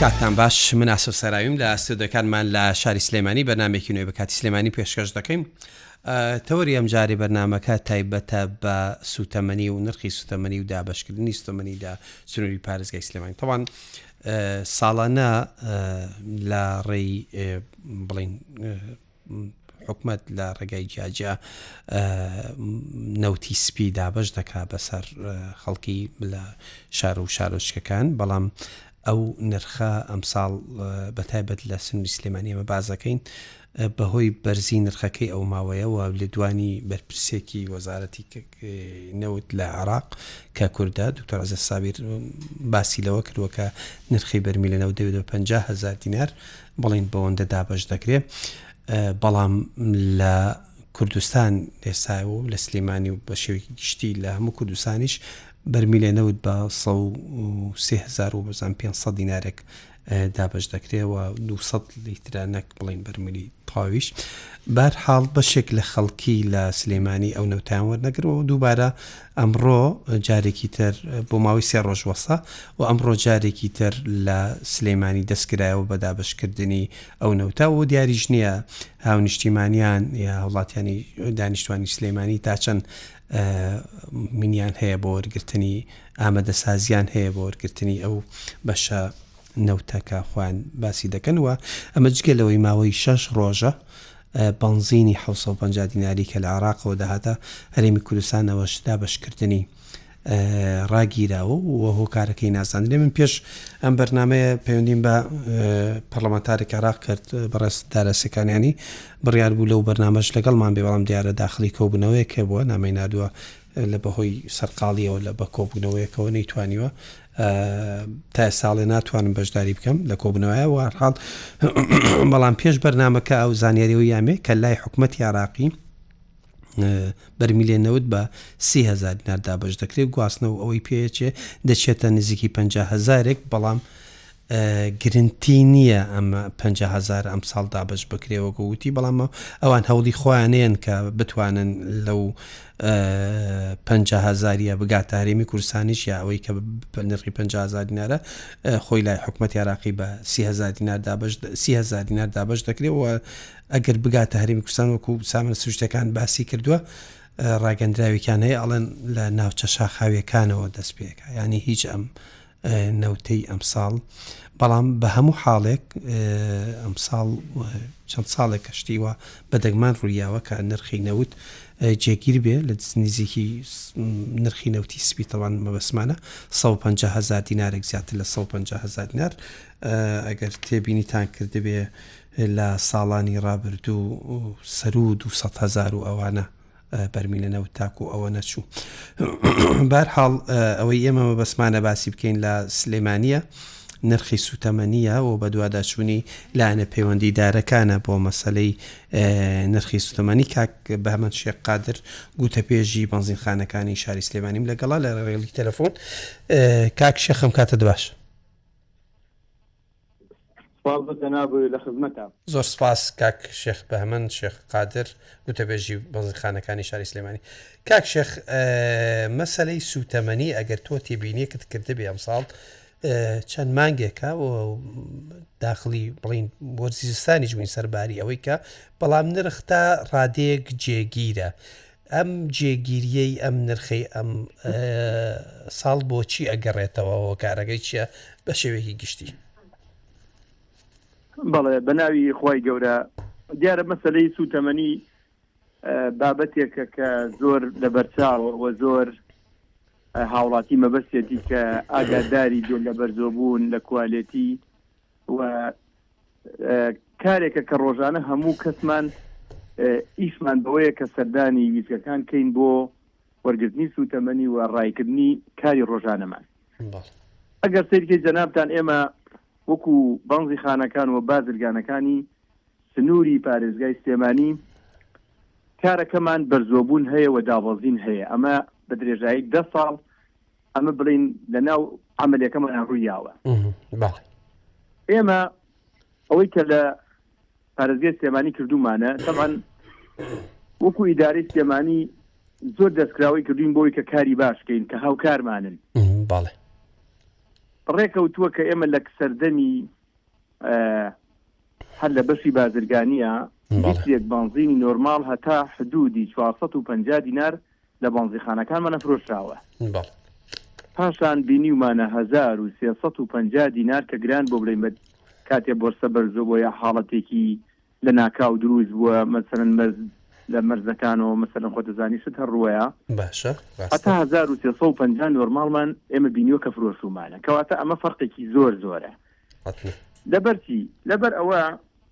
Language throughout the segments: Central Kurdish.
کاتتان باش من ئاسۆ سەراویم لە ئاستۆدەکانمان لە شاری سلێمانی بەنامێکی نوێ بەکاتی سلێمانی پێشکەش دەکەین تەوەری ئەم جارێ بەرنمەکە تایبەتە بە سوتەمەنی و نرخی سوتەمەنی و دابشکردنی سوتەمەنیدا سنووری پارێزگای سلێمانی تەوان ساڵانە لە ڕێی بڵین حکومەت لە ڕێگای جیاجیا نەوتی سپی دابەش دەکا بەسەر خەڵکی لە شار و شارۆچکەکان بەڵام ئەو نرخە ئەمساڵ بەتایبەت لە سنووری سلێمانی ئەمە بازەکەین بەهۆی بەرزی نرخەکەی ئەو ماوەیەوە لێدوانی بەرپرسێکی وەزارەتی نەوت لە عراق کە کووردە دکتۆر عزە سابیر باسی لەوە کردووە کە نرخی بەرمی لە نەوت دەوێت بە 500هزار دینار بڵێن بەوەندە دابەش دەکرێ بەڵام لە کوردستان ئێستا و لە سلێمانی و بە شێوەیەکی گشتی لە هەموو کوردستانیش بەرمیلێ نەوت بە 1970 و بەزان 500 دینارێک دابش دەکرێەوە 200 لیترانەک بڵین بەرملی تاویش بار حاڵ بەشێک لە خەڵکی لە سلێمانی ئەو نەوتان وەرنەگرەوە دووبارە ئەمڕۆ جارێکی تر بۆ ماوەی سێ ڕۆژ وەستا و ئەمڕۆ جارێکی تر لە سلەیمانی دەستکرایەوە بە دابەشکردنی ئەو نەوتە و دیاریش نییە هاونیشتیمانیان یا هەوڵاتیانی دانیشتوانی سلەیمانی تا چەند منیان هەیە بۆ وەرگرتنی ئامادەسازیان هەیە بۆ وەرگرتنی ئەو بەشە نەوتەکە خوان باسی دەکەن وە ئەمە جگە لەوەی ماوەی شەش ڕۆژە بەنزینی حەوت سەد و پەنجا دیناری کە لە عێراقەوە دەهاتە هەرێمی کوردستان ئەوەش دابەشکردنی ڕاگیراوە و هۆکارەکەی نازاندرێ من پێش ئەم بەرنمەیە پەیوەندیم بە پەرلەمانتارێک عراق کرد بەڕێز دارەسەکانیانی بڕیار بوو لەو بەرنمەش لەگەڵمان بێ بەڵام دیارە داخلی کۆبوونەوەیەکە بووە نامی نادووە لە بەهۆی سەرقاڵیەوە لە بە کۆبوونەوەیەکەوە نەیتوانیوە تا ئێستا ئەڵێ ناتوانم بەشداری بکەم لە کۆبنەوەیە وارحاڵ بەڵام پێش بەرنمەکە ئەو زانیاریەوە یامێ کە لای حکوومەت یاراقی بەرمیلێ نەوت بە سیهزار دینار دابش دەکرێت گواستنەوە ئەوەی پێچێ دەچێتە نزیکی 5هزارێک بەڵام گرنتی نییە ئەم پەنجا هەزارە ئەمساڵ دابەش بکرێ وەکو وتی بەڵام ئەوان هەوڵی خۆیانەیەن کە بتوانن لەو پەنجا هەزاریە بگاتە هەرێمی کوردستانیش یا ئەوەی کە نرخی پەنجا هەزار دینارە خۆی لای حکوومەت یاراقی بە سی هەزار دینار دابش سی هەزار دینار دابش دەکرێت و ئەگەر بگاتە هەرمی کوردستان وەکو سامن سوشتەکان باسی کردووە ڕاگەندراویان هەیە ئەڵەن لە ناوچە شاخاویەکانەوە دەست پێکە ینی هیچ ئەم نەوتەی ئەمساڵ بەڵام بە هەموو حاڵێک ئەمساڵ چەند ساڵێک کەشتیوە بەدەگمان ڕوویاوە کە نرخی نەوت جێگیر بێ لە نزیکی نرخی نەوتی سپی تەوان مەبەسمانە 150 هزار دینارێک زیاتر لە 150 هزار دینار ئەگەر تێبینیتان کردبێ لە ساڵانی ڕابردوو سەرو 200 هزار و ئەوانە بەرمیلە نەوت تاکو ئەوە نەچوو بارحاڵ ئەوەی ئێمە مەبەسمانە باسی بکەین لە سلێمانیە نرخی سوتەمەنیە و بەدواداچوونی لاەنە پەیوەندی دارەکانە بۆ مەسلەی نرخی سوتەمەنی کاک بە هەمەند شێق قادر گوتە پێشی بەنزینخانەکانی شاری سلێمانیم لەگەڵا لە ڕێڵی تەلەفۆن کاک شێخم کاتە باش سپاس بۆ جەناب و لە خزمەتا. زۆر سپاس کاک شێخ بەهمەن شێخ قادر گوتەبێژی بەنزیخانەکانی شاری سلێمانی کاک شێخ مەسلەی سوتەمەنی ئەگەر تۆ تێبینیەکت کردبێ ئەمساڵ چەند مانگێکە داخلی بڵین وەرزستانی جوین سەرباری ئەوەی کە بەڵام نرخ تا ڕادەیەک جێگیرە ئەم جێگیریەی ئەم نرخەی ئەم ساڵ بۆچی ئەگەڕێتەوە هۆکارەکەی چییە بە شێوەیەکی گشتی بەڵێ بە ناوی خی گەورە دیارە مەسلەی سوتەمەنی بابەتێکە کە زۆر لە بەرچاوە و زۆر هاوڵاتی مەبەستێتی کە ئاگاداری دێن لە بەرزۆبوون لە کوالێتی و کارێکە کە ڕۆژانە هەموو کەسمان ئیشمان بەوەیە کە سەردانی ویزگەکان کەین بۆ وەرگرتنی سووتەمەنی و ڕایکردنی کاری ڕۆژانەمان ئەگەر سیرکەی جەنابان ئێمە وەکو بەنزی خانەکان و بازرگانەکانی سنووری پارێزگای سلێمانی کارەکەمان بەرزۆبوون هەیە و دابەزین هەیە ئەمە بە درێژایی ده ساڵ ئەمە بڵین لە ناو ئەمەلەکەمانان ڕووی یاوە ئێمە ئەوەی کە لە پارێزگەی سلێمانی کردومانە تەبان وەکو ئیداری سلێمانی زۆر دەستکراوی کردوین بۆی کە کاری باشکەین کە هاوکارمانن باڵێ ڕێکەوتووە کە ئێمە لە سەردەمی هەر لە بەشی بازرگانیە یەک بانزینی نۆرمال هەتا حدودی 450 دینار لە بەنزیخانەکانمان نەفرۆشراوە. پاشان بینیومانە هەزار و سێ سەد و پەنجا دینار کە گران بۆ بلێین بە کاتێ بۆرسە بەرزە بۆ یا حاڵەتێکی لە ناکاو دروست بووە مەسەلەن مەرز لە مەرزەکانەوە مەسەلەن خۆ دەزانی شت هەر ڕووەیە هەتا هەزار و سێ سەد و پەنجا نۆرماڵمان ئێمە بینیوە کە فرۆشومانە کەواتە ئەمە فەرقێکی زۆر زۆرە لەبەرچی لەبەر ئەوە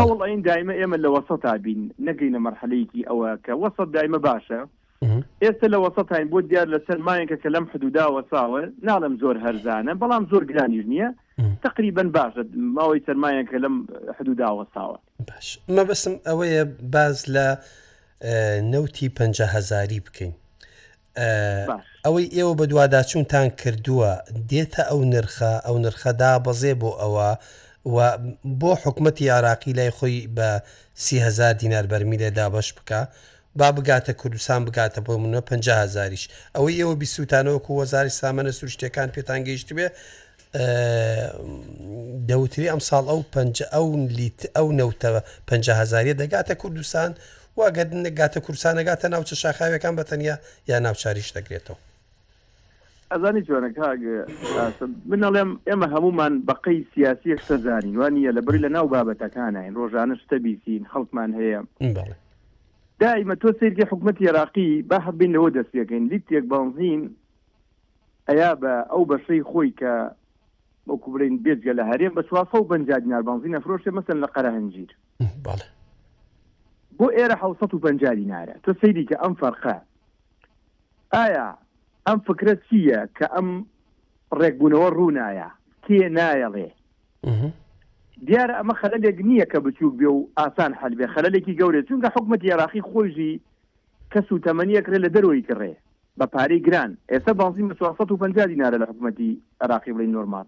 هەوڵ ئەین دایمە ئێمە لە وەسەتا بین نەگەینە مەرحەلەیەکی ئەوە کە وەسەت دایمە باشە ئێستە لە وەسەتاین بۆ دیار لە چەند مایەکە کە لەم حدودا وەساوە ناڵم زۆر هەرزانە بەڵام زۆر گرانیش نییە تقریبن باشە ماوەی سەرمایە کە لەم حدودا وەساوە باش مەبەسم ئەوەیە باز لە نەوتی پهزاری بکەین ئەوەی ئێوە بەدواداچوونتان کردووە دێتە ئەو نرخە ئەو نرخە دابەزێ بۆ ئەوە و بۆ حکوومەتتی عراقی لای خۆی بە سیهزار دینار بەرمی لێ دابش بکە با بگاتە کوردستان بگاتە بۆ منە 5هزاریش ئەوەی ئێوە بیسووتانەوەکو وەزاری سامانە سوور شتەکان پێتان گەیشت بێ دەوتری ئەم ساڵ ئەو پنج ئەو لیت ئەو نەوتەوە 5هزاریە دەگاتە کوردستان وا گاتە کورسا نەگاتە ناوچە شاخاویەکان بە تەنیا یا ناوچاریش دەگرێتەوە. ئەزانی جوانە کاک قاسم من ئەڵێم ئێمە هەمومان بەقەی سیاسی شتە زانین وا نییە لە بڕی لە ناو بابەتەکانین ڕۆژانە شتە بیسین خەڵکمان هەیە بەڵێ دائیمە تۆ سیرکی حکوومەت عێراقی با حەبین لەوە دەست پێکەین لیتێک بانزین ئەیا بە ئەو بەشەی خۆی کە وەکو بڵین بێجگە لە هەرێم بە 450 دینار بانزینە فرۆشێ مەسن لە قەرەهەنجیر بەڵێ. بۆ ئێرە حەوت سەد و پەنجا دینارە تۆ سەیری کە ئەم فەرقە ئایا ئەم فکرە چییە کە ئەم ڕێکبوونەوە ڕوونایە کێ نایەڵێ دیارە ئەمە خەلێک نییە کە بچووک بێ و ئاسان حلبێ خەلێکی گەورێ چونکە حکومەتی عێراقی خۆیژی کەس و تەمەنیەکرێ لە دەرۆی کڕێ بە پارەی گران ئێستا بەنزین بە چوار سەد و پەنجا دینارە لە حکومەتی عێراقی بڵێین نۆرماڵ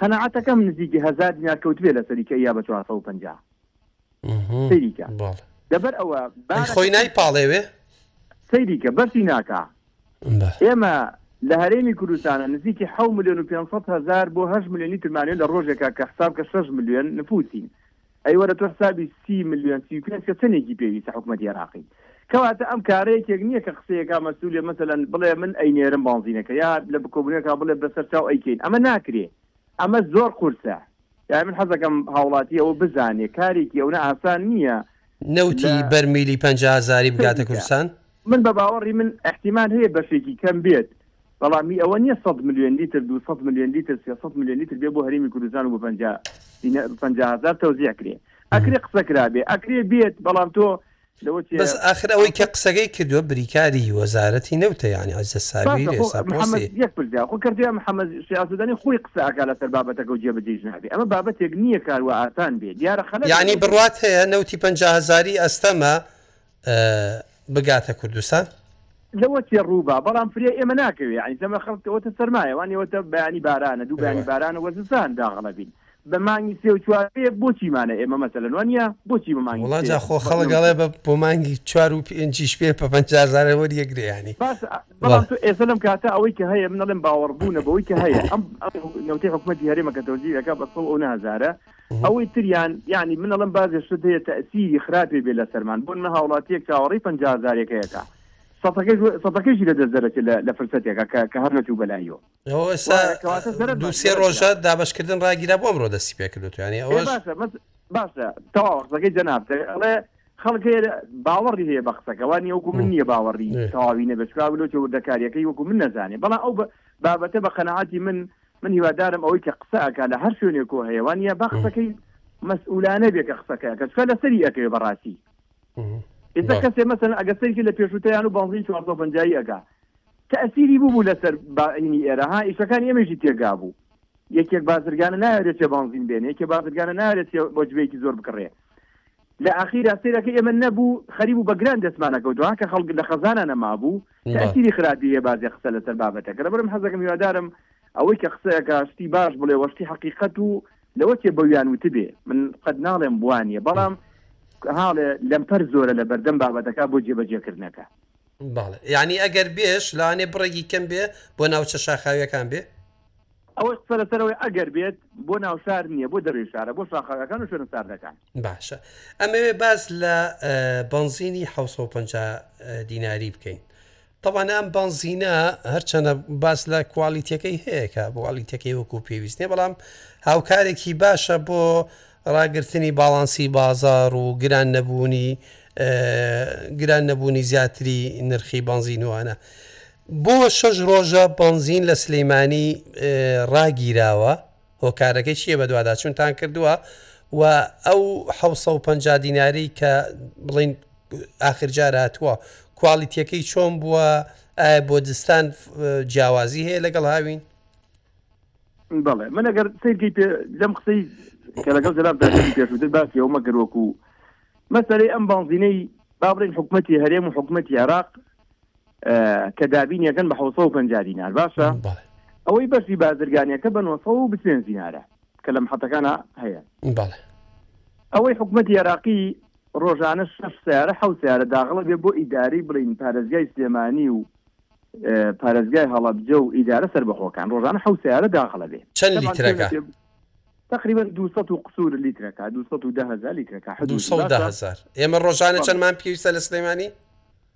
قەناعەتەکەم نزیکی هەزار دینار کەوتبێ لەسەری کە یا بە چوار سەد و پەنجا سەیریکە لەبەر ئەوە خۆی نای پاڵێوێ سەیریکە بەرسی ناکا ئێمە لە هەرێمی کوردستانە نزیکی ح ملیۆن و 500 هزار بۆ هەش ملیۆنی ترمانێن لە ڕۆژێکا کە حساب کە 6 ملیۆن نفوسین ئەی وەرە تۆ حسابی سی ملیۆن سی و پێنج کەس چەندێکی پێویستە حکومەتی عێراقی کەواتە ئەم کارە یەکێک نییە کە قسەیەک کا مەسوولێ مەسەلەن بڵێ من ئەینێرم بەنزینەکە یا لە بکۆبوونەوەکا بڵێ بەسەر چاو ئەیکەین ئەمە ناکرێ ئەمە زۆر قورسە یان من حەز دەکەم هاوڵاتی ئەوە بزانێ کارێکی ئەونە ئاسان نییە نەوتی بەرمیلی پەنجا هەزاری بگاتە کوردستان من بە باوەڕی من ئیحتیمال هەیە بەشێکی کەم بێت، بەڵام هی ئەوە نییە سەد ملیۆن لیتر، دوو سەد ملیۆن لیتر، سێ سەد ملیۆن لیتر بێ بۆ هەرێمی کوردستان و بە پەنجا دینار، بە پەنجا هەزار تەوزیع کرێ. ئەکرێ قسە کرابێ، ئەکرێ بێت، بەڵام تۆ لەوە چێ؟ بەس ئاخر ئەوەی کە قسەکەی کردووە بریکاری وەزارەتی نەوتە یانی عزەت سابیر باشە خۆ ئێستا محەمەد پۆستی یەک پرس جا خۆ کەرتێ محەمەد شیاع سودانی خۆی قسە ئەکا لەسەر بابەتەکە و جێبەجێیش نابێ ئەمە بابەتێک نییە کار وا ئاسان بێ دیارە خەلەت یانی هەیە. بڕوات هەیە نەوتی پەنجا هەزاری ئەستەمە بگاتە کوردستان. لەوە تێ ڕوو بە، بەڵام فریای ئێمە ناکەوێ، یانی زەمە خەڵک کەوەتە سەرمایە، وانیە وەتە بەیانی بارانە، دوو بەیانی بارانە وە زستان داغڵە بین، بە مانگی سێ و چوار پێ بۆچی مانە ئێمە مەسەلەن وانیە بۆچی بە مانگی سێ؟ وڵا جا خۆ خەڵک ئەڵێ بە بۆ مانگی چوار و پێنجیش پێ پە پەنجا هەزارێ وەریەگرێ یانی. باشە بەڵام تۆ ئێسە لەم کاتە ئەوەی کە هەیە من ئەڵێم باوەڕبوونە بەوەی کە هەیە ئەم نەوتەی حکومەتی هەرێمە کە تەوزیع ئەکا بە سەد و نە هەزارە، ئەوەی تریان یانی من ئەڵێم بازێ شت هەیە تەئسیری خراپێ بێ لەسەرمان بۆ نمە هاوڵاتیەک چاوەڕێی پەنجا هەزارێک هەیە کە سەتەکەش سەتەکەشی لە دەست دەرەچێ لە لە فرسەتێکا کە کە هەر نەچوو بە لاییۆ ئەوە ئێستا وایە کەواتە زەرەر دوو بەس سێ زەرەر ڕۆژە بەلاوە دابەشکردن ڕاگیرا بۆ ئەمڕۆ دەستی پێ کردوتو یانی ئێ ئەوەش باشە مەس باشە تەواوە قسەکەی جەنابت ئەڵێ خەڵک هەیە لە باوەڕی هەیە بە قسەکە وا نییە وەکوو من نییە باوەڕی ئێ تەواوی نەبێت چکا بلۆچە وردەکارییەکەی وەکوو من نەزانێ بەڵام ئەو بە بابەتە بە قەناعەتی من من هیوادارم ئەوەی کە قسە ئەکا لە هەر شوێنێک و هەیە وانە با قسەکەی مەسئولانە بێ کە قسەکە کە چکە لە سەری ئەەکەێ بەڕاستی ئێستا کەسێ مەسەن ئەگە سەرکی لە پێشوتیان و بەڵی چوارۆ پنجایی ئەگا تەسیری بوو لەسەر باینی ئێرە ها ئیشەکان ئێمەژی تێگا بوو یەکێک بازرگانە ناوێت چێ بانزین بێنێ کە بازرگانە ناوێت بۆ جبێکی زۆر بکڕێ لە ئاخیرا سەیرەکەی ئێمە نەبوو خەریب و بە گران دەستمان ئەکەوت و ها کە خەڵک لە خەزانا نەمابوو بەڵێ تەئسیری خراپی هەیە بازێ قسە لەسەر بابەتە کە لەبەرم حەزەکەم هیوادارم ئەوەی کە قسە ئەکا شتی باش بڵێ وە شتی حەقیقەت و لەوە چێ بەویان وتبێ من قەت ناڵێم بوان نیە بەڵام کە هاڵێ لەمپەر زۆرە لە بەردەم بابەتەکە بۆ جێ بەجێ کردنەکە. بەڵێ یانی ئەگەر بێش لەوانێ بڕێکی کەم بێ بۆ ناوچە شاخاویەکان بێ؟ ئەوەش قسە لەسەرەوەی ئەگەر بێت بۆ ناو شار نیە بۆ دەرەوەی شارە بۆ شاخاویەکان و شوێنە ساردەکان. باشە ئەمەوێ باس لە بەنزینی 1950 دیناری بکەین طبعاان ئەم بەنزینە هەرچەنە باس لە کوالیتەکەی هەیەکە بوالیتەکەی وەکو پێویستە بەڵام هاوکارێکی باشە بۆ ڕاگررتنی باڵانسی بازار و گران نەبوونی گران نەبوونی زیاتری نرخی بەنزینوانە بۆ شەش ڕۆژە بەنزین لە سلەیمانی ڕاگیراوە هۆکارەکەی چییە بەدواداچوونتان کردووە و ئەو حە سە و پەنج دیناری کە بڵین ئاخرجار هاتووە کوالیتیەکەی چۆن بووە ئایا بۆ دستان جیاوازی هەیە لەگەڵ هاوین بەڵێ من ئەگەر سیرکەی پێ لەم قسەی کە لەگەڵ جەلاب پێشوتر باسی ئەومە گەروەکو مەسەرەی ئەم بانزینەی بابرین حکوومەتتی هەرێم و حکوومەتتی عێراق کە دابینیەکەن بە 1950 دینار باشە ئەوەی بەشی بازرگانیەکە بە 1920 دینارە کە لە محەتەکانە هەیە ئەوەی حکوومەت عێراقی ڕۆژانە شش سیارە حو سیارە داغڵە بێ بۆ ئیداری بڵین پارێزگای سلێمانی و پارێزگای هەڵەبجە و ئیدارە سەر بەخۆکان ڕۆژانە حو سیارە داغڵە بێ چەند لیترەکە تقریبا 200 قسوور لیترەکە 210 لیترەکە 210 ئێمە ڕۆژانە چەندمان پێویستە لە سلێمانی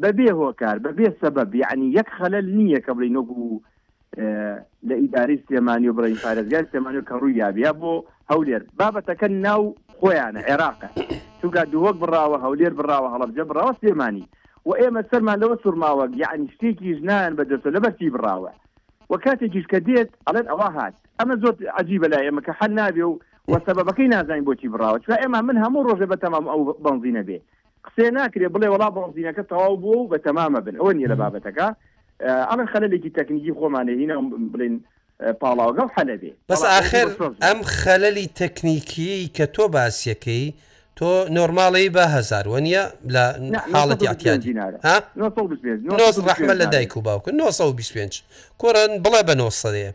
بە بێ هۆکار بە بێ سەبەب یەعنی یەک خەلەل نی یە کە بڵێین وەکو لە ئیدارەی سلێمانی و بڵێین پارێزگای سلێمانی کە ڕووی یابی یا بۆ هەولێر بابەتەکە ناو خۆیانە عێراقە چونکە دووەک بڕاوە هەولێر بڕاوە هەڵەبجە بڕاوە سلێمانی و ئێمە سەرمان لەوە سوورماوەک یەعنی شتێکی ژنان بە دەسۆ لەبەر چی بڕاوە وە کاتێکیش کە دێت ئەڵێن ئەوە هات ئەمە زۆر عجیبە لای ئێمە کە حەل نابێ و وە سەبەبەکەی نازانین بۆچی بڕاوە چکە ئێمە من هەموو ڕۆژێ بە تەمام ئەو بەنزینە بێ قسێ ناکرێ بڵێ وەڵا بەنزینەکە تەواو بووە و بە تەمامە بن ئەوە نیە لە بابەتەکە ئەڵێن خەلێکی تەکنیکی خۆمانە هینا بڵین پاڵاوگە و حەلەبێ بەس ئاخر ئەم خەلەلی تەکنیکی کە تۆ باسیەکەی تۆ نۆرماڵی بە هزار وە نیە لە حاڵەتی عتیادی ڕحمە لە دایک و باوکە 925 کۆرن بڵێ بە 900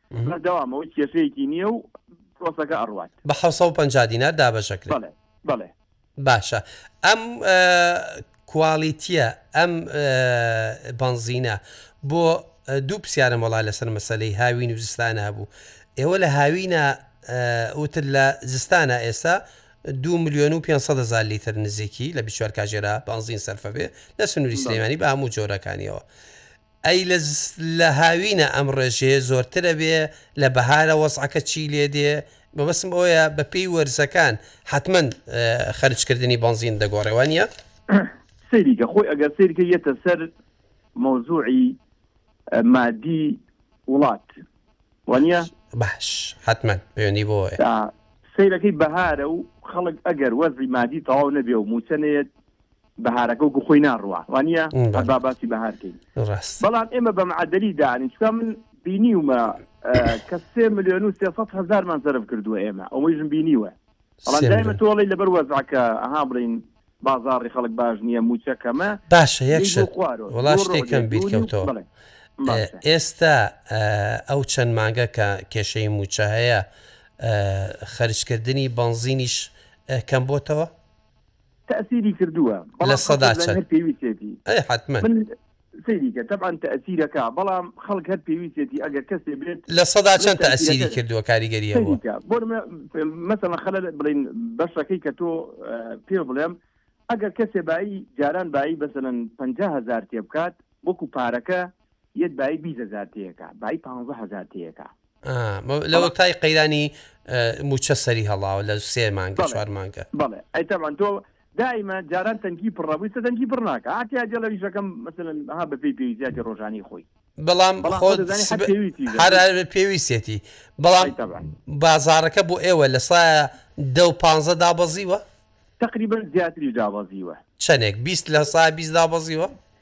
بەردەوامەوە کێشەیەکی نییە و پرۆسەکە ئەڕوات بە 650 دینار دابەشەکرێت بەڵێ باشە ئەم کوالیتیە ئەم بەنزینە بۆ دوو پرسیارم وڵا لەسەر مەسلەی هاوین و زستانە هەبوو ئێوە لە هاوینە وتر لە زستانە ئێستا دو میلیۆن و 500 هزار لیتر نزیکی لە بیشوار کاژێرا بانزین سەرفە بێ لە سنووری سلێمانی بە هەموو جۆرەکانیەوە ئەی لە لە هاوینە ئەم ڕێژەیە زۆرترە بێ لە بەهارە وەزعەکە چی لێ دێ مەبەستم ئەوەیە بە پێی وەرزەکان حەتمەن خەرج کردنی بەنزین دەگۆڕێ وا نیە؟ سەیری کە خۆی ئەگەر سەیری کە یەتە سەر مەوزوعی مادی وڵات وانە باش حتممەن پێێنی بۆ سیرەکەی بەهارە و خەڵک ئەگەر وەزی مادی تەواو نەبێ و موچەنێت بەهارەکە وەکو خۆی ناڕوا وانە هەر با باسی بەهارکەین بەڵام ئێمە بە معدلی دانی چکە من بینیومە کە سێ ملیۆن و سێ هزارمان زەرف کردووە ئێمە ئەوەیژم بینیوە بەڵام دایمە تۆڵی لەبەر وەزعکە ئەها بڵین بازاری خەڵک باش نییە موچەکەمە باشە یەک وڵا شتێکم بیرکەوتەوە ئێستا ئەو چەند مانگە کە کێشەی موچە هەیە خەرجکردنی بەنزینیش کەم بۆتەوە تەئسیری کردووە بەڵام خەڵک لە سەدا چەند ئەی حەتمەن. سەیری کە تەبعەن تەئسیرەکە بەڵام خەڵک هەر پێویستێتی ئەگەر کەسێ بێت لە سەدا چەند تەئسیری کردووە کاریگەریە بۆ. بۆ نمە مەسەڵەن خەلە بڵێن بەشەکەی کە تۆ پێ بڵێم ئەگەر کەسێ بایی جاران بایی بەسەن پەنجا هەزار تێ بکات وەکو پارەکە یەت بایی بیست هەزار تێیەکە بایی پانزە هەزار تێیەکە لەوە تای قەیرانی موچە سەری هەڵاوە لە سێ مانگە چوار مانگە بەڵێ ئەیتەمان تۆ دایمە جاران تەنگی پڕڕەبووی سە دەنگی بڕ ناکە هااتیا جێ لە ویژەکەم مەسەن ها بە پێی پێوی زیاتی ڕۆژانی خۆی بەڵام هەر پێویستێتی بەڵام بازارەکە بۆ ئێوە لە سا دە و پ دابەزیوە تقریبا زیاتری دابەزیوە چەندێک بیست لە سا بیست دابەزیوە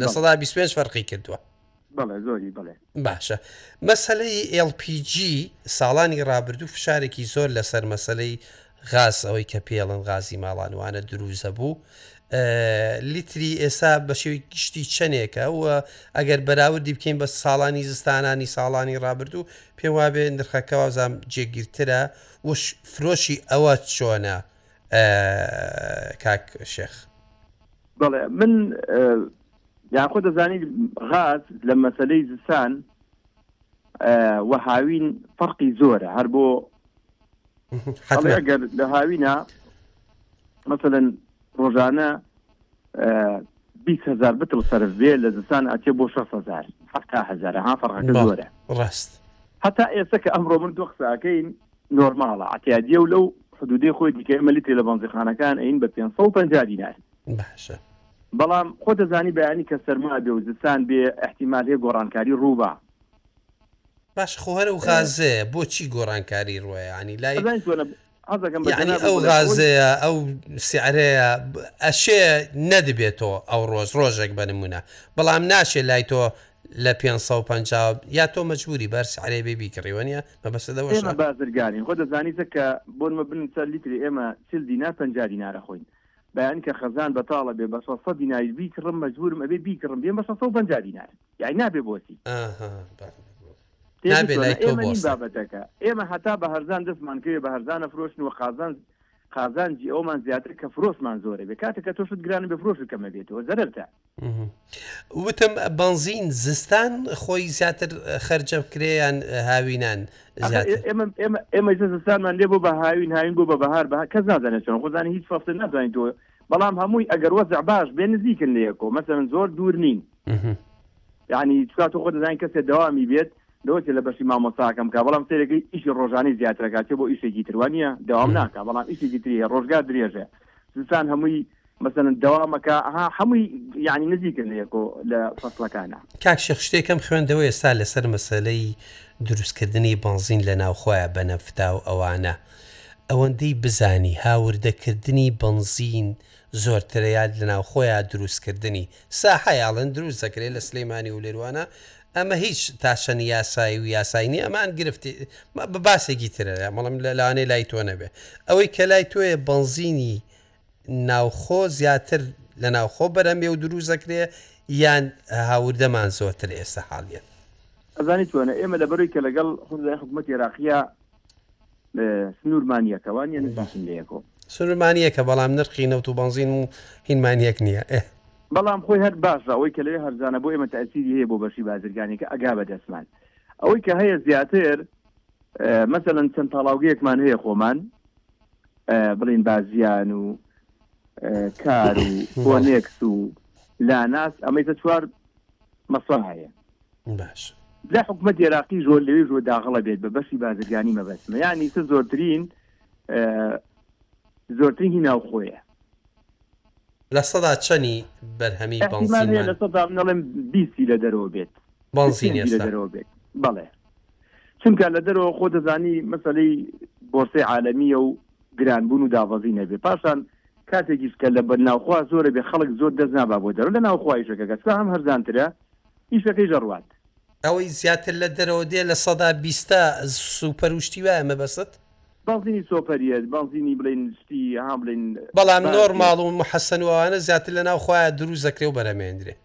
لە سەدا 25 فەرقی کردووە باشە مەسلەی LPG ساڵانی ڕابردوو فشارێکی زۆر لەسەر مەسلەی غاز ئەوەی کە پێڵن غازی ماڵانوانە دروزە بوو لیتری ئێسا بە شێوی گشتی چەندێکە و ئەگەر بەراوردی بکەین بە ساڵانی زستانانی ساڵانی ڕابردوو پێم وابێ نرخەکە وازام جێگیرترە وش فرۆشی ئەوە چۆنە کاک شێخ بەڵێ من یاخۆ دەزانیت غاز لە مەسلەی زستان و هاوین فەرقی زۆرە هەر بۆ ئەگەر لە هاوینە مثلەن ڕۆژانە هزار بتڵ سەرف بێ لە زستان ئەچێ بۆ 6هزار هزار ها فەرقەکە زۆرە ڕاست هەتا ئێستا کە ئەمڕۆ من دو قساکەین نۆرماڵە عەتیادیە و لەو حدودەی خۆی دیکە ئێمە لیتری لە بەنزیخانەکان ئەین بە پێنج سەد و پەنجا دینار. باشە. بەڵام خۆ دەزانی بەیانی کە سەرما بێ و زستان بێ ئیحتیمال هەیە گۆڕانکاری ڕوو با. باشە خۆ هەر ئەو غازەیە بۆچی گۆڕانکاری ڕووە یانی لای ئەزانی تۆ لە حەز دەکەم بە یانی جەنابت ئەو بڵێم ئەوەی غازەیە ئەو سعرەیە ب- ئەشێ نەدبێتەوە ئەو ڕۆژ ڕۆژێک بە نمونە بەڵام ناشێ لای تۆ لە پێنج سەد و پەنجا یا تۆ مەجبوری بەر سعرەی بی بیکڕی وەنیە مەبەستت ئەوەشە؟ ئێمە بازرگانین خۆ دەزانیتە کە بۆ نمە بنوسە لیتری ئێمە چل دینار پەنجا دینار ئەخۆین بەیانی کە خەزان بەتاڵە بێ بە شەش سەد دیناریش بیکڕم مەجبورم ئەبێ بیکڕم بێم بە شەش سەد و پەنجا دینار یانی نابێ بۆچی؟ ئاها بەڕێ نابێ لای تۆ بۆ سا. بابەتەکە ئێمە هەتا بە هەرزان دەستمان کەوێ بە هەرزان ئەفرۆشین و قازانج قازانجی ئەومان زیاتر کە فرۆشمان زۆرە بێ کاتێک کە تۆ شت گرانە بێ فرۆشت کەمە بێتەوە زەرەرتە وتم بەنزین زستان خۆی زیاتر خەرجە بکرێیان هاوینان ئێمە زستانمان لێ بۆ بە هاوین هاوین بۆ بە بەهار بە کەس نازانێت چۆن خۆزانانی هیچ فەفت نازانین تۆ بەڵام هەمووی ئەگەر وەزع باش بێ نزیکن لەیەکۆ مەسەن زۆر دوور نین یعنی چکات خۆ دەزانین کەسێ داوامی بێت لەوەێ لە بەشی مامۆساکەم کا بەڵام سێرەکەی ئیشی ڕۆژانی زیاترەکاتێ بۆ ئیشێکی تروانە داوام ناکە بەڵام ئیشێکی تری ڕۆژگار درێژە زستان هەمووی مەسەلەن دەوامەکە ها هەمووی یعنی نزیکە لە یەکۆ لە فەسلەکانە کاک شێخ شتێکم خوێندەوە ئێستا لەسەر مەسەلەی دروستکردنی بەنزین لە ناوخۆیە بە نەفتا و ئەوانە ئەوەندەی بزانی هاوردەکردنی بەنزین زۆرترە یاد لە ناوخۆیە دروستکردنی ساحەیە ئەڵێن دروست دەکرێت لە سلەیمانی و لێروانە ئەمە هیچ تاشەنی یاسایی و یاسایی نیە ئەمان گرفتی بە باسێکی ترە مەڵم لە لانێ لای تۆ نەبێ ئەوەی کە لای تۆیە بەنزینی ناوخۆ زیاتر لە ناوخۆ بەرە مێو دروست دەکرێ یان هاوردەمان زۆرتر ئێستا حاڵیت. ئەزانی چۆنە ئێمە لە بەروی کە لەگەڵ خودای حکومەتی راقیە سنورمان یەکە وانە نزانین لە یەکۆ سنورمان یەکە بەڵام نرخی نەوت و بەنزین و هینمان یەک نییە ئێ بەڵام خۆی هەر باشە ئەوەی کە لەوێ هەرزانە بۆ ئێمە تاسیری هەیە بۆ بەشی بازرگانی کە ئەگا بە دەستمان ئەوەی کە هەیە زیاتر مەسەن چەند تاڵاوگەیەکمان هەیە خۆمان بڵین بازیان و کار و بۆنێکس و لاناس ئەمەی زە چوار مەسڵ هەیە باش لە حکومت عێراقی زۆر لەوێ زۆر داغڵە بێت بە بەشی بازرگانی مەبەستمە یانی تر زۆرترین زۆرترین هی ناو خۆیە لە سەدا چەنی بەرهەمی بەڵێم بیسی لە دەرەوە بێت بەڵێ چونکە لە دەرەوە خۆ دەزانی مەسەلەی بۆرسەی عالەمیە و گران بوون و دابەزی نەبێ پاشان کاتێکیش کە لە بەر ناوخوا زۆرە بێ خەڵک زۆر دەست نابا بۆ دەرو لە ناوخوایشەکە کە ساهم هەرزانترە ئیشەکەی ژەڕوات. ئەوەی زیاتر لە دەرەوە دێ لە سەدا بیستە سوپەر و شتی وایە مەبەستت؟ بەنزینی سۆپەریە بەنزینی بڵێن شتی ها بڵێن. بەڵام نۆرماڵ و محەسەن و ئەوانە زیاتر لە ناوخوایە دروست دەکرێ و بەرەمێندرێ.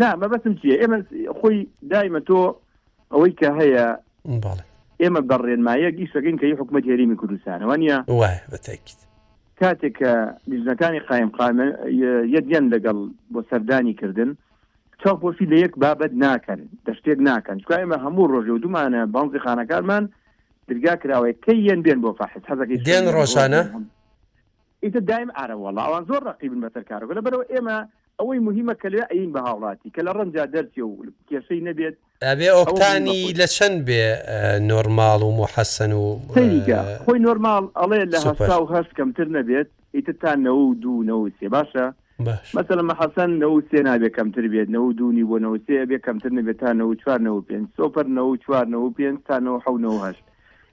نا مەبەستم چیە ئێمە خۆی دایمە تۆ ئەوەی کە هەیە ئێمە بەڕێنمایە گیشەکەین کە حکومت هێریمی کوردستانەوە نیە وایە بەتەکیت کاتێک کە لیژنەکانی قایم قامە یەدیان لەگەڵ بۆ سەردانی کردن چاپۆشی لە یەک بابەت ناکەن دەشتێک ناکەن چکای ئمە هەموو ڕۆژێ و دومانە بانزی خانەکانمان درگا کراوەی کەی یەن بێن بۆ فەحس حەزەکەی دێن ڕۆژانە ئیتر دایم ئارەوەڵا ئەوان زۆر ڕەقیبن بەسەر کارەکە لەبەرئەوە ئێمە ئەوەی موهیمە کە لێ ئەیین بە هاوڵاتی کە لە ڕەنجا دەرچێ و کێشەی نەبێت ئەبێ ئەوە ئۆکتانی موهیمە خۆی. لە چەند بێ نۆرماڵ و موحەسەن و سەیری کە خۆی نۆرماڵ ئەڵێ لە هەشتا سوپەر. و هەشت کەمتر نەبێت ئیتر تا نەوە و دوو نەوە و سێ باشە باش. مەسەلەن مەحەسەن نەوە و سێ نابێ کەمتر بێت نەوە و دوو نیو بۆ نەوە و سێ ئەبێ کەمتر نەبێت تا نەوە و چوار نەوە و پێنج سۆپەر نەوە و چوار نەوە و پێنج تا نەوە و حەو نەوە و هەشت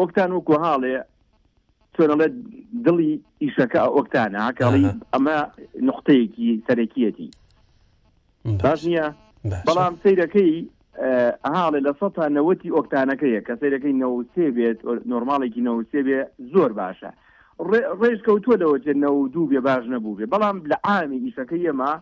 ئۆکتان وەکو هاڵێ چۆنەڵێت دڵی ئیشەکە ئۆکتانە کاڵی ئەمە نقطەیەکی سەرەکیەتی باش نییە بەڵام سیرەکەی هاڵێ لە سەتا نەوەتی ئۆکتانەکەیە کە سیرەکەی نەوسێ بێت نۆرمالێکی نەوسێ بێ زۆر باشە ڕێژ کەوتووە لەوە جێ نە دوو بێ باش نەبوو بێ بەڵام لە عامی ئیشەکە ئێمە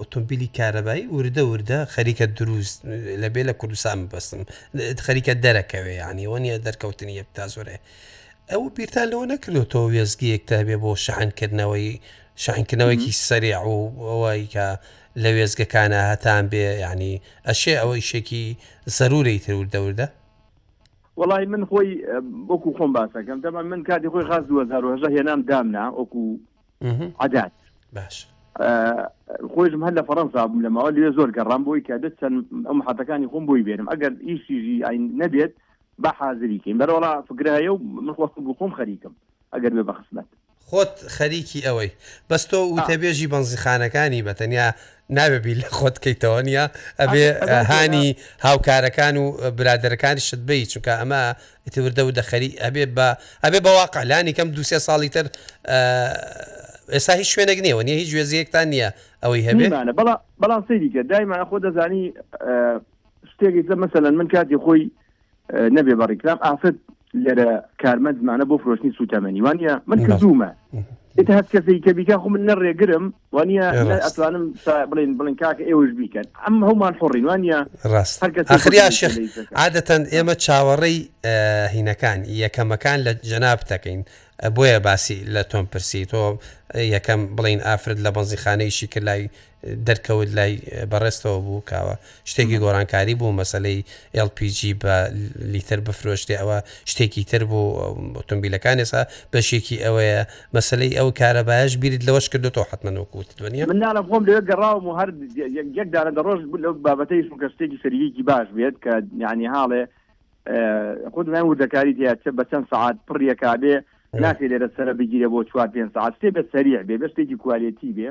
ئۆتۆمبیلی کارەبایی وردە وردە خەریکە دروست لەبێ لە کوردستان بەستم خەریکە دەرەکەوێ ینیەوە نیە دەرکەوتنی یەک تا زۆرێ ئەو بیرتان لەوە نەکردێتەوە وێزگیەک تا هەبێ بۆ شەحنکردنەوەی شحنکردنەوەیکی سەری و ئەوەی کە لە وێزگەکانە هەتان بێ ینی ئەشێ ئەوە ئیشێکی زەرورە ئیتر وردەوردە وڵی من خۆی وەکو خۆم باسەکەم دەبا من کاتی خۆی خاست 2010 هێنام دامنا وەکو عدات باش خۆشم هەر لە فەڕەنسا بووم لە ماوە لێ زۆر گەڕام بۆی کە دەت چەند ئەم حتەکانی خۆم بۆی بێنم ئەگەر ئیشیژی ئاین نەبێت بە حاضریکەین بەرەوەڵا فکرهەیە و من خۆستم بۆ خۆم خەریکم ئەگەر بێ بە خستمەت خۆت خەریکی ئەوەی بەستۆ وتەبێژی بەنزیخانەکانی بە تەنیا ناوێبی لە خۆت کەیتەوە نیە ئەبێ هانی هاوکارەکان و برادەرەکانی شت بی چونکە ئەمە ئیتر وردە وردە خەری ئەبێ بە ئەبێ بە واقع لانی کەم دو سێ ساڵی تر ئێستا هیچ شوێنێک نیەوە نیە هیچ وێزیەکتان نییە ئەوەی هەمێمانە بەڵ بەڵام سەیریکە دایمانە خۆ دەزانی شتێکی زە مەسەەن من کاتی خۆی نەبێ بەڕیکرام ئافرەت لەرە کارمەندمانە بۆ فرۆشتنی سووتەمەنی وانە من کردومە ئێت هەست کەسێکیکە بیکە خو من نەڕێگرم وانە لە ئەتوانم بڵین بڵین کاکە ئێوەش بیکەن ئەم هەومان حڕین وانە ڕاست ئەخریاشێخ عادەتەن ئێمە چاوەڕێی هینەکان یەکەمەکان لە جەناب دەکەین بۆیە باسی لە تۆم پرسی تۆ یەکەم بڵین ئافرەت لە بەنزیخانەیشی کرد لای دەرکەوت لای بەڕێستەوە بوو کاوە شتێکی گۆرانکاری بوو مەسلەی LPG بە لیتر بفرۆشتێ ئەوە شتێکی تر بوو ئۆتۆمبیلەکان ێسا بەشێکی ئەوەیە مەسلەی ئەو کارەبایش بیرت لەوەش کردو حتممە وکوت دنیا منناڵم خۆم لەوێ گەڕاوم و هەر یەک دارە دە ڕۆژ بوو لەو بابەتەی شوکە شتێکی سەرگیکی باش بێت کە ینی هاڵێ خود نای وردەکاری تیا چە بە چەند سعات پڕیەکبێ ناخی لێرە سەر بگیرێ بۆ چوار پێ سعات شتێ بە سەریع بێ بە شتێکی کوالەتی بێ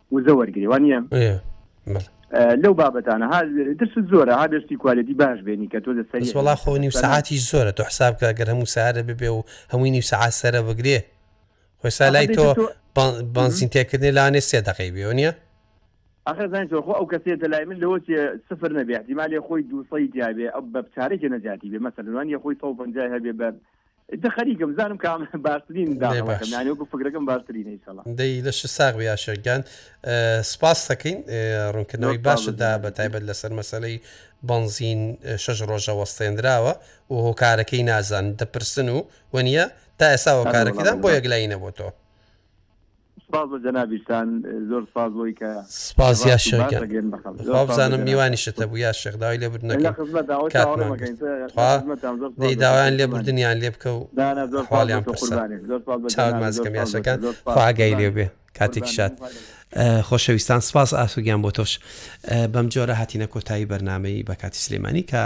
وزە وەرگری وانە لەو بابەتانە ها درس زۆرە ها دەستی کوالێتی باش بێنی کە تۆ لەسەر وڵا خۆ نیو ساعتی زۆرە تۆ حساب کە گەر هەموو سارە ببێ و هەمووی نیو ساعت سەرە بگرێ خۆی سا لای تۆ بانسین تێکردنی لاانێ سێ دەقی بێ نیە ئەخزان تۆ خۆ ئەو کەسێتە لای من لەوە سفر نەبێ احتیمالێ خۆی دووسەی دیاێ ئەو بە بچارێکی نەجاتی بێ مەسەلوان یە خۆی سە پنج هەبێ بە دە خەریکم زانم کام باشترین داڵەکەمانەوەکو فکرەکەم باشترینە ئیسەڵ دەی لە ش ساغ بیا شەرگان سپاس دەکەین ڕوونکردنەوەی باشدا بە تایبەت لەسەر مەسلەی بەنزین شەش ڕۆژە وەستێنراوە و هۆکارەکەی نازان دەپرسن و وە نیە تا ئێسا هۆکارەکەدان بۆ یەکلاینە بۆ تۆ سپاس بۆ جەنابیشتان زۆر سپاس بۆی کە سپاس یا شێگەر بزانم میوانیشتە بوو یا شێخ داوای لێ بردنەکە داوایان لێ بردنیان لێ بکە و خاڵیان چاوازکەم یاشەکان خواگای لێ بێ کاتێک شات خۆشەویستان سپاس ئاسوگیان بۆ تۆش بەم جۆرە هاتیینە کۆتایی بەرنمەی بە کاتی سلێمانی کە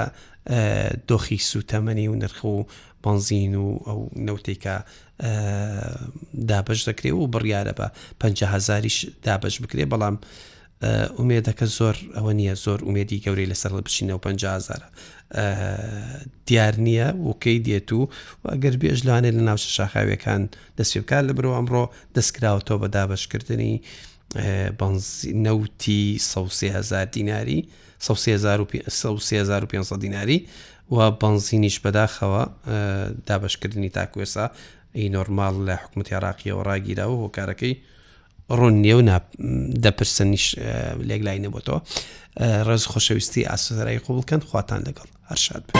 دۆخی سووتەمەنی و نرخ و بنزین و ئەو نەوتێکە دابەش دەکرێ و بڕیارە بە پەنج هزاریش دابەش بکرێ بەڵام ئومێدەکە زۆر ئەوە نییە زۆر ئومێدی گەورەی لەسەر بچینەوە پهزار دیار نییە وکەی دێت و ئەگەر بێژ لانێ لە ناوچە شاخاویەکان دەسێکار لە برەوە ئەمڕۆ دەستکراوەتەوە بە دابشکردنی بەنزین نەوتی سە سێ هزار دیناری سە سێ هزار و پێ دیناری و بەنزینیش بەداخەوە دابشکردنی تاکوێسا ئی نۆرمال لە حکوومەت عراقیەوە ڕاگیرا و هۆکارەکەی ڕۆن نیە و دەپرسنیش لێک لای نەبێتەوە ڕێز خۆشەویستی ئاسوزرای قوبڵکەن خواتان لەگەڵ هەر شاد بن.